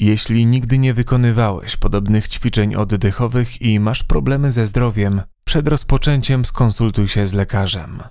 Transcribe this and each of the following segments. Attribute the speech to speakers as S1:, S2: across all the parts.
S1: Jeśli nigdy nie wykonywałeś podobnych ćwiczeń oddechowych i masz problemy ze zdrowiem, przed rozpoczęciem skonsultuj się z lekarzem.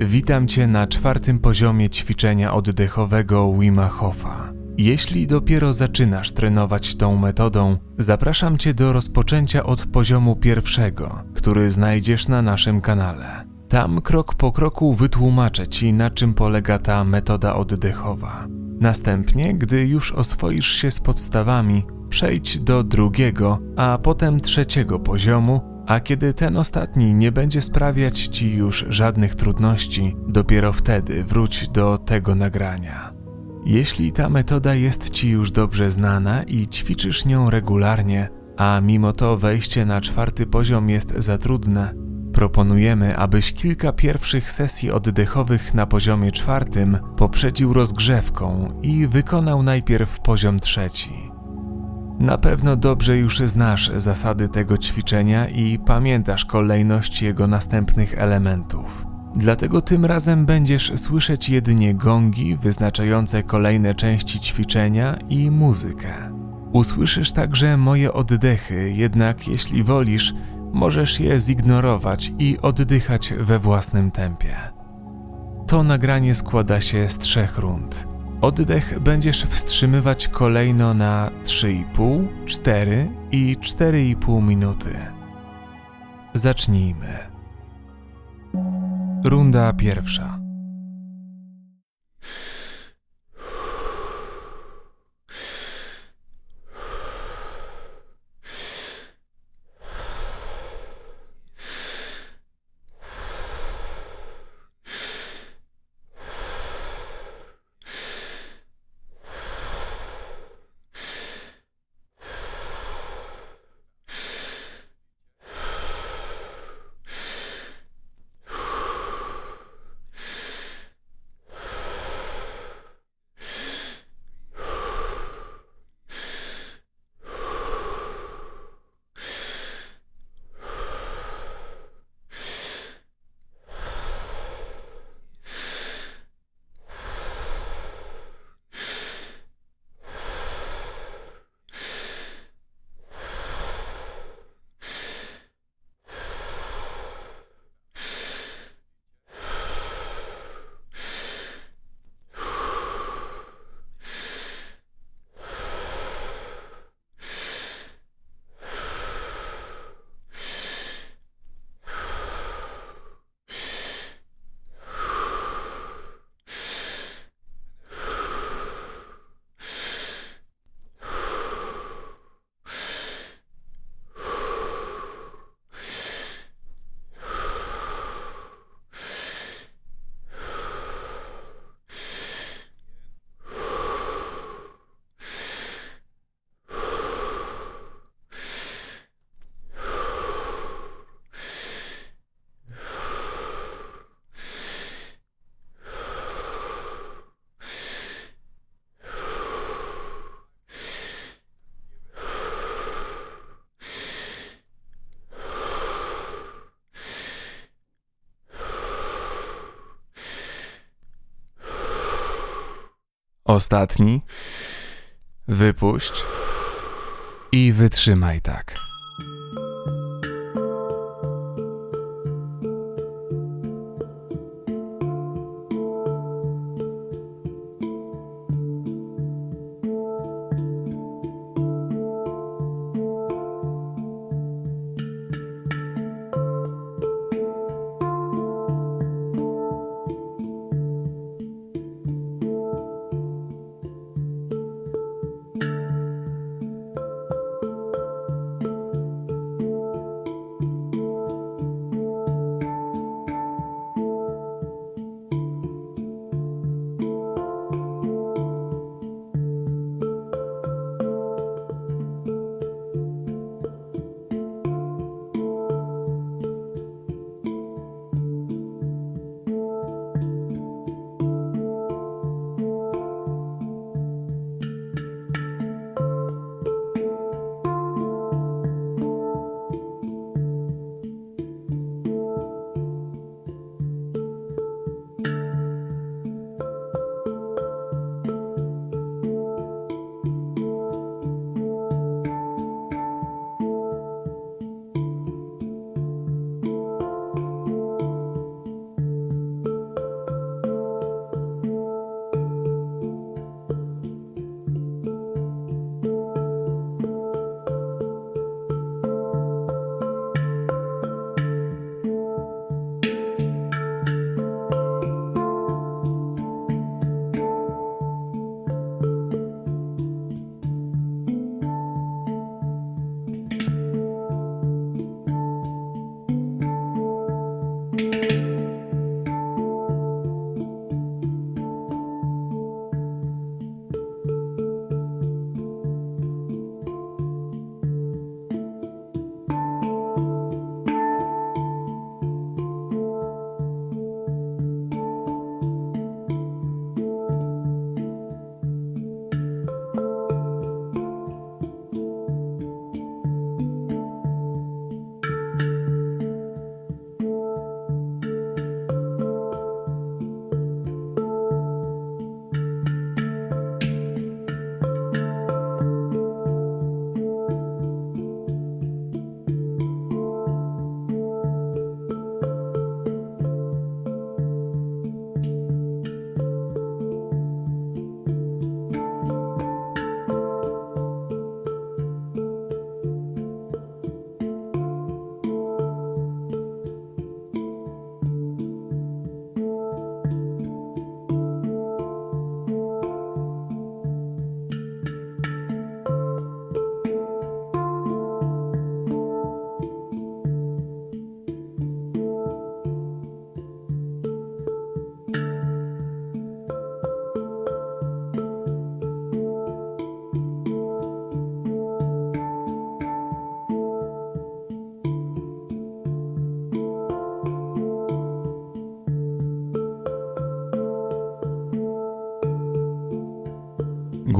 S1: Witam Cię na czwartym poziomie ćwiczenia oddechowego Wima Hofa. Jeśli dopiero zaczynasz trenować tą metodą, zapraszam Cię do rozpoczęcia od poziomu pierwszego, który znajdziesz na naszym kanale. Tam krok po kroku wytłumaczę Ci, na czym polega ta metoda oddechowa. Następnie, gdy już oswoisz się z podstawami, przejdź do drugiego, a potem trzeciego poziomu, a kiedy ten ostatni nie będzie sprawiać Ci już żadnych trudności, dopiero wtedy wróć do tego nagrania. Jeśli ta metoda jest Ci już dobrze znana i ćwiczysz nią regularnie, a mimo to wejście na czwarty poziom jest za trudne, proponujemy, abyś kilka pierwszych sesji oddechowych na poziomie czwartym poprzedził rozgrzewką i wykonał najpierw poziom trzeci. Na pewno dobrze już znasz zasady tego ćwiczenia i pamiętasz kolejność jego następnych elementów. Dlatego tym razem będziesz słyszeć jedynie gongi wyznaczające kolejne części ćwiczenia i muzykę. Usłyszysz także moje oddechy, jednak jeśli wolisz, możesz je zignorować i oddychać we własnym tempie. To nagranie składa się z trzech rund. Oddech będziesz wstrzymywać kolejno na 3,5, 4 i 4,5 minuty. Zacznijmy. Runda pierwsza. Ostatni. Wypuść. I wytrzymaj tak.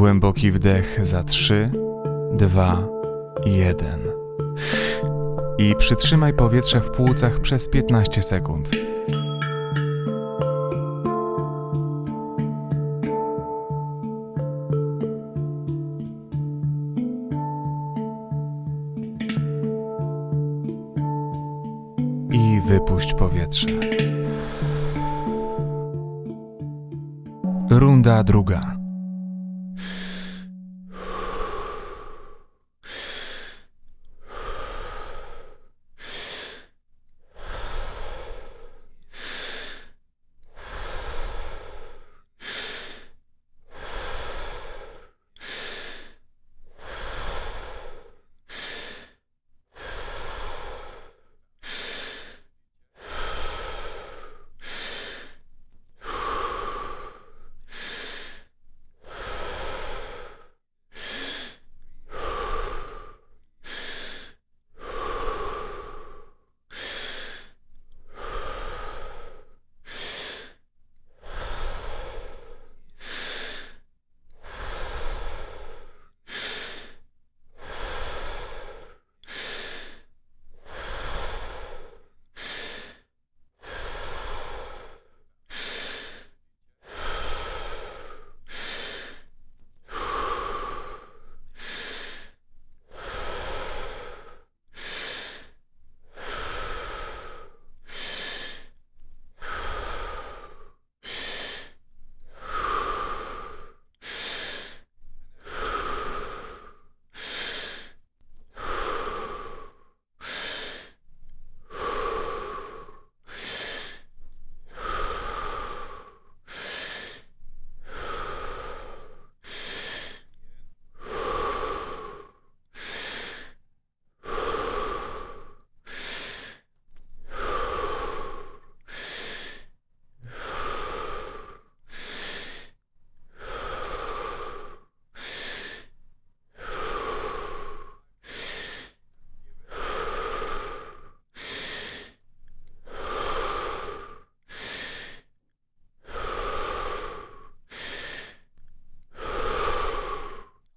S1: Głęboki wdech za 3, 2, 1. I przytrzymaj powietrze w płucach przez 15 sekund. I wypuść powietrze. Runda druga.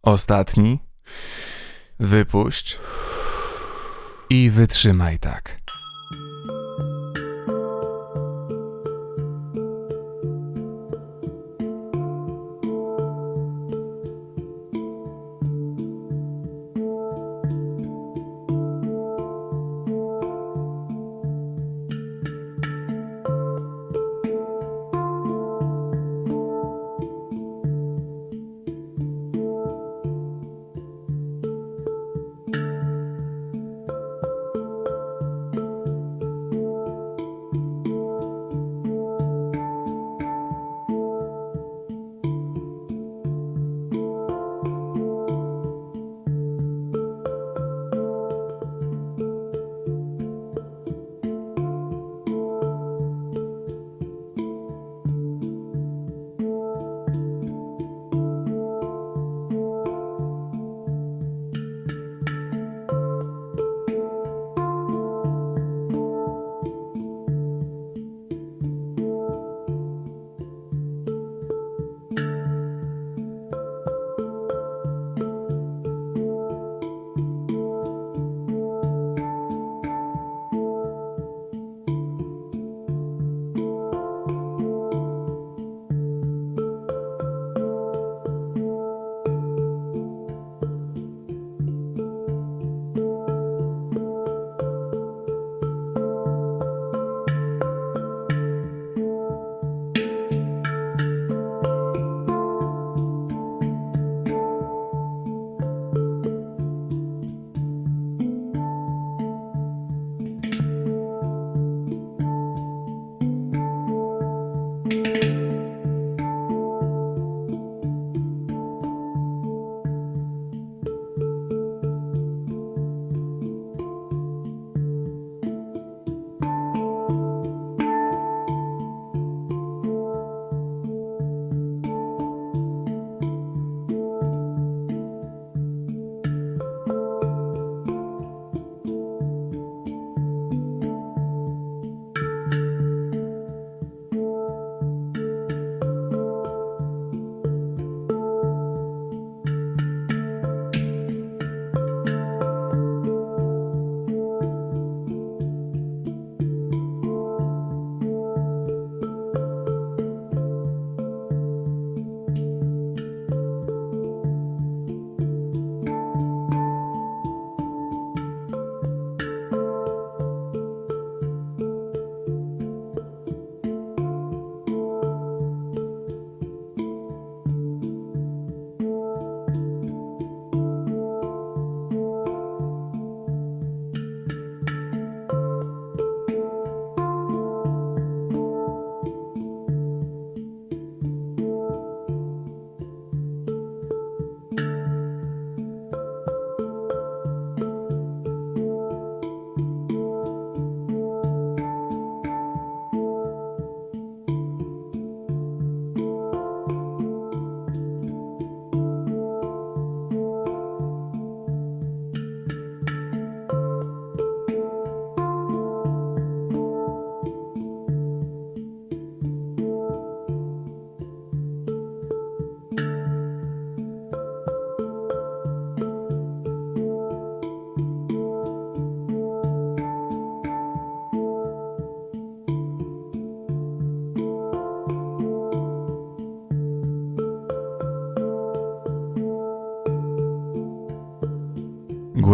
S1: Ostatni. Wypuść. I wytrzymaj tak.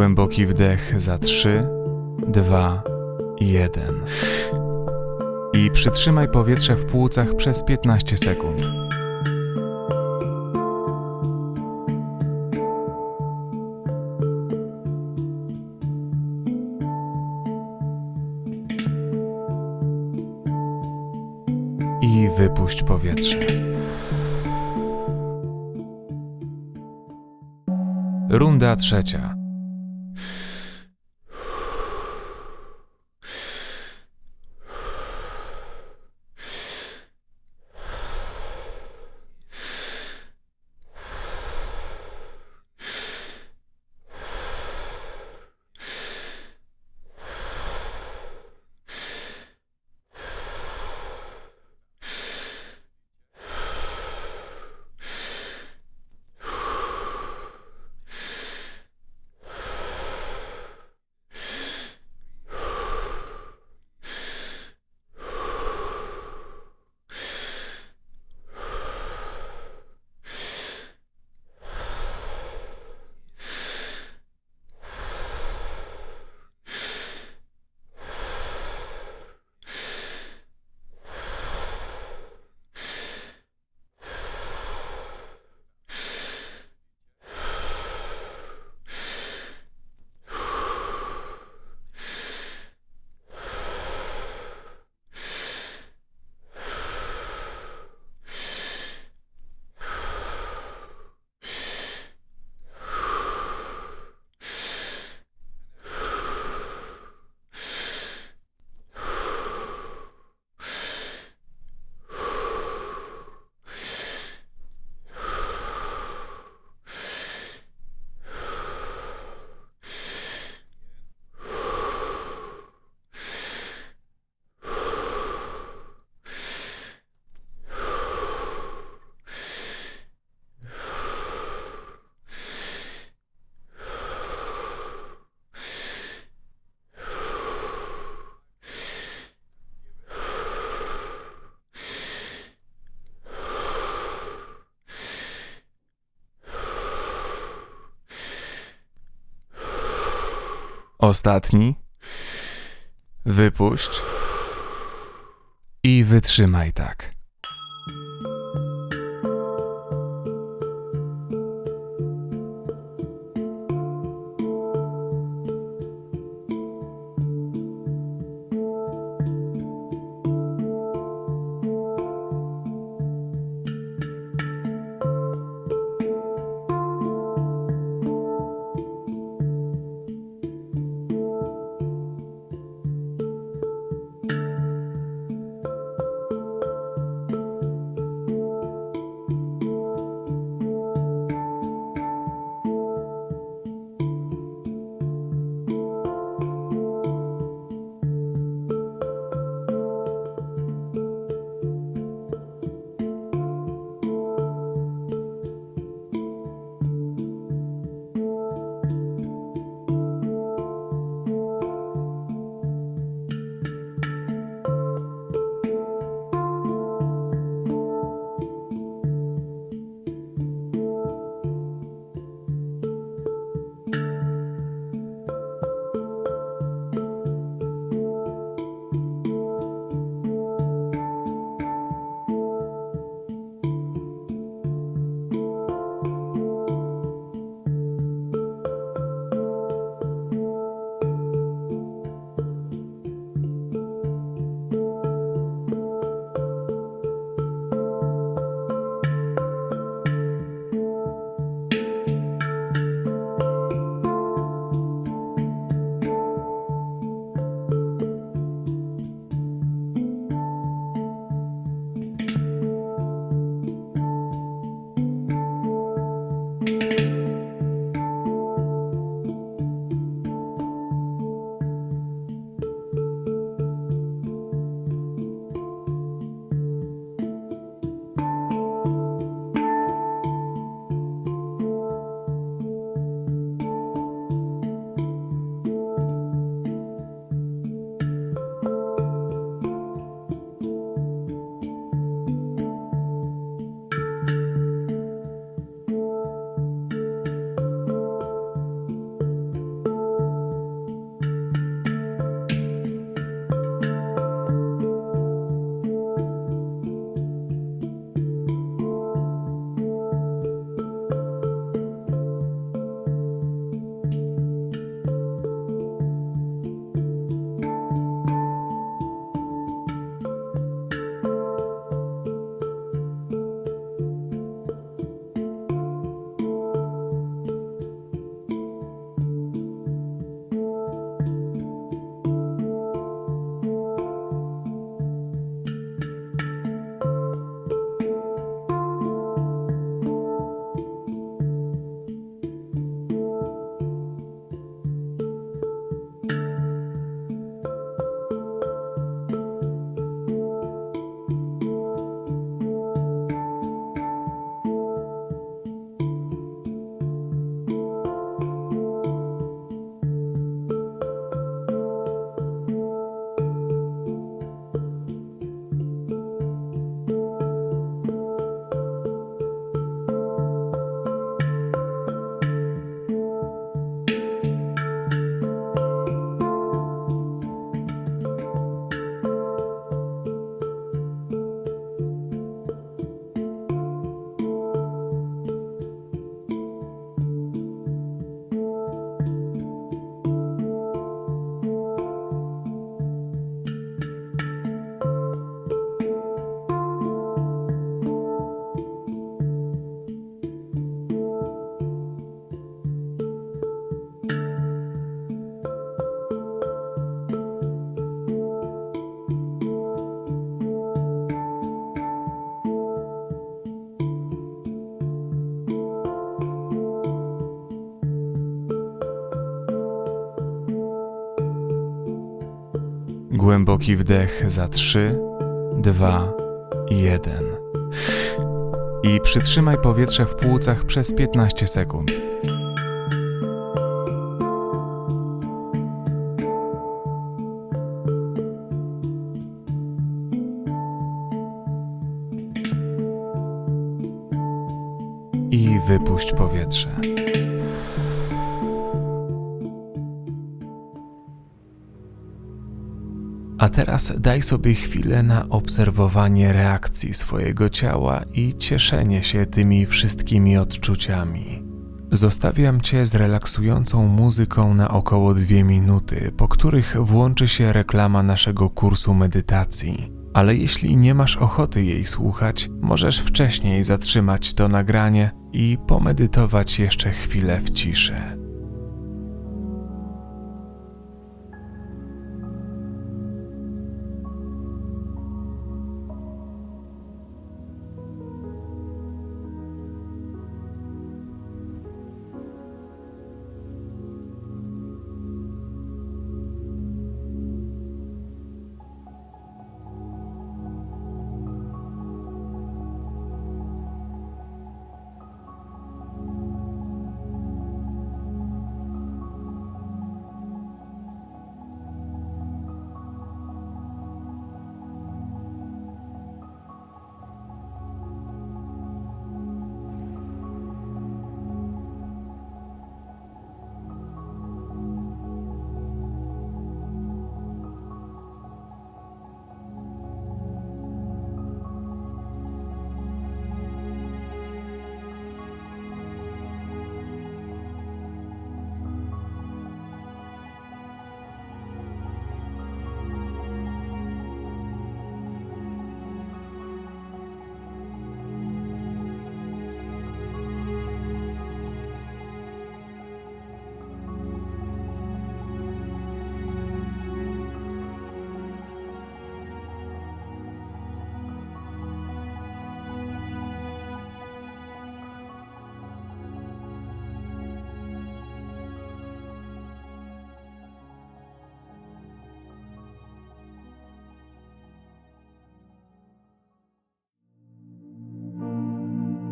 S1: Głęboki wdech za 3, 2, 1. I przytrzymaj powietrze w płucach przez 15 sekund. I wypuść powietrze. Runda trzecia. Ostatni. Wypuść. I wytrzymaj tak. Głęboki wdech za 3, 2, 1. I przytrzymaj powietrze w płucach przez 15 sekund. I wypuść powietrze. A teraz daj sobie chwilę na obserwowanie reakcji swojego ciała i cieszenie się tymi wszystkimi odczuciami. Zostawiam Cię z relaksującą muzyką na około dwie minuty, po których włączy się reklama naszego kursu medytacji. Ale jeśli nie masz ochoty jej słuchać, możesz wcześniej zatrzymać to nagranie i pomedytować jeszcze chwilę w ciszy.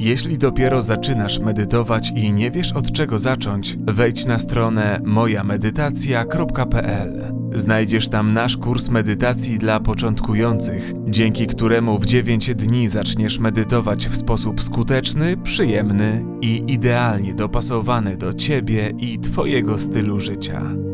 S1: Jeśli dopiero zaczynasz medytować i nie wiesz od czego zacząć, wejdź na stronę mojamedytacja.pl. Znajdziesz tam nasz kurs medytacji dla początkujących, dzięki któremu w 9 dni zaczniesz medytować w sposób skuteczny, przyjemny i idealnie dopasowany do ciebie i twojego stylu życia.